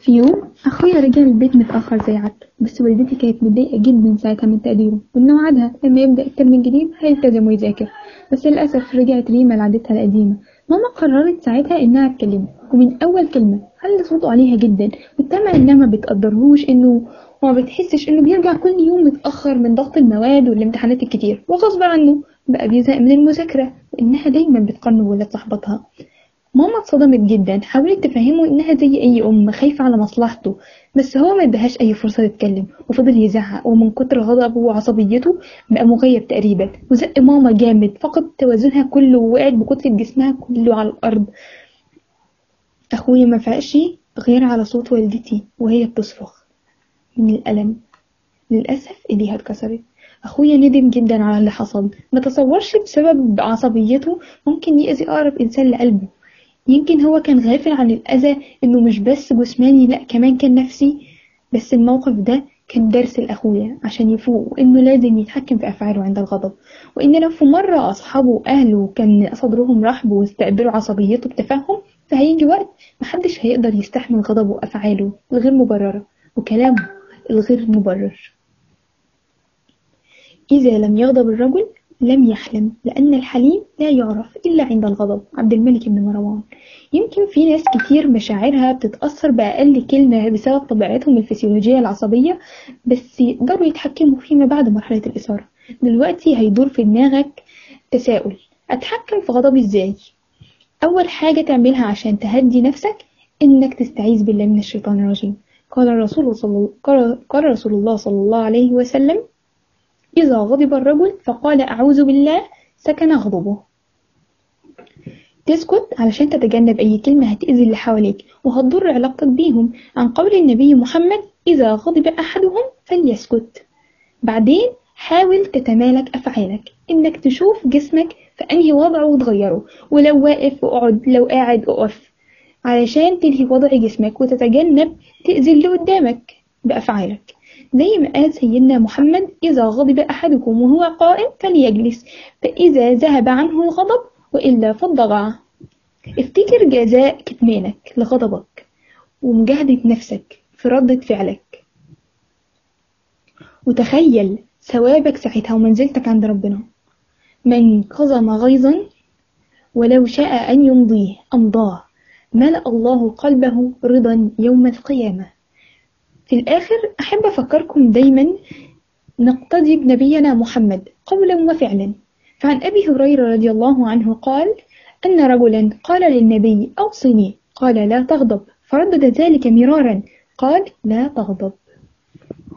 في يوم أخويا رجع البيت متأخر زي عادته بس والدتي كانت متضايقة جدا ساعتها من تقديره وإن وعدها لما يبدأ الترم الجديد هيلتزم ويذاكر بس للأسف رجعت ريما لعادتها القديمة. ماما قررت ساعتها إنها تكلمه ومن أول كلمة على صوته عليها جدا واتمع إنها ما بتقدرهوش إنه وما بتحسش إنه بيرجع كل يوم متأخر من ضغط المواد والامتحانات الكتير وغصب عنه بقى بيزهق من المذاكرة وإنها دايما بتقارنه بولاد صاحبتها ماما اتصدمت جدا حاولت تفهمه إنها زي أي أم خايفة على مصلحته. بس هو ما ادهاش أي فرصة يتكلم وفضل يزعق ومن كتر غضبه وعصبيته بقى مغيب تقريبا. وزق ماما جامد فقد توازنها كله ووقعت بكتلة جسمها كله على الأرض. أخويا ما فاقش غير على صوت والدتي وهي بتصرخ من الألم. للأسف إيديها اتكسرت. أخويا ندم جدا على اللي حصل. ما تصورش بسبب عصبيته ممكن يأذي أقرب إنسان لقلبه. يمكن هو كان غافل عن الأذى إنه مش بس جسماني لأ كمان كان نفسي. بس الموقف ده كان درس لأخويا عشان يفوق وإنه لازم يتحكم في أفعاله عند الغضب. وإن لو في مرة أصحابه وأهله كان صدرهم رحب واستقبلوا عصبيته بتفهم فهيجي وقت محدش هيقدر يستحمل غضبه وأفعاله الغير مبررة وكلامه الغير مبرر. إذا لم يغضب الرجل لم يحلم لأن الحليم لا يعرف إلا عند الغضب. عبد الملك بن مروان. يمكن في ناس كتير مشاعرها بتتأثر بأقل كلمة بسبب طبيعتهم الفسيولوجية العصبية بس يقدروا يتحكموا فيما بعد مرحلة الإثارة. دلوقتي هيدور في دماغك تساؤل أتحكم في غضبي إزاي؟ أول حاجة تعملها عشان تهدي نفسك إنك تستعيذ بالله من الشيطان الرجيم. قال الرسول صلى قال رسول الله صلى الله عليه وسلم إذا غضب الرجل فقال أعوذ بالله سكن غضبه. تسكت علشان تتجنب أي كلمة هتأذي اللي حواليك وهتضر علاقتك بيهم. عن قول النبي محمد إذا غضب أحدهم فليسكت. بعدين حاول تتمالك أفعالك. إنك تشوف جسمك في أنهي وضع وتغيره. ولو واقف اقعد لو قاعد اقف علشان تلهي وضع جسمك وتتجنب تأذي اللي قدامك بأفعالك. زي ما قال سيدنا محمد إذا غضب أحدكم وهو قائم فليجلس. فإذا ذهب عنه الغضب وإلا فالضغع افتكر جزاء كتمانك لغضبك ومجاهدة نفسك في ردة فعلك. وتخيل ثوابك ساعتها ومنزلتك عند ربنا. من كظم غيظا ولو شاء أن يمضيه أمضاه. ملأ الله قلبه رضا يوم القيامة. في الآخر أحب أفكركم دايما نقتدي بنبينا محمد قولا وفعلا. فعن أبي هريرة رضي الله عنه قال أن رجلا قال للنبي أوصني. قال لا تغضب. فردد ذلك مرارا قال لا تغضب.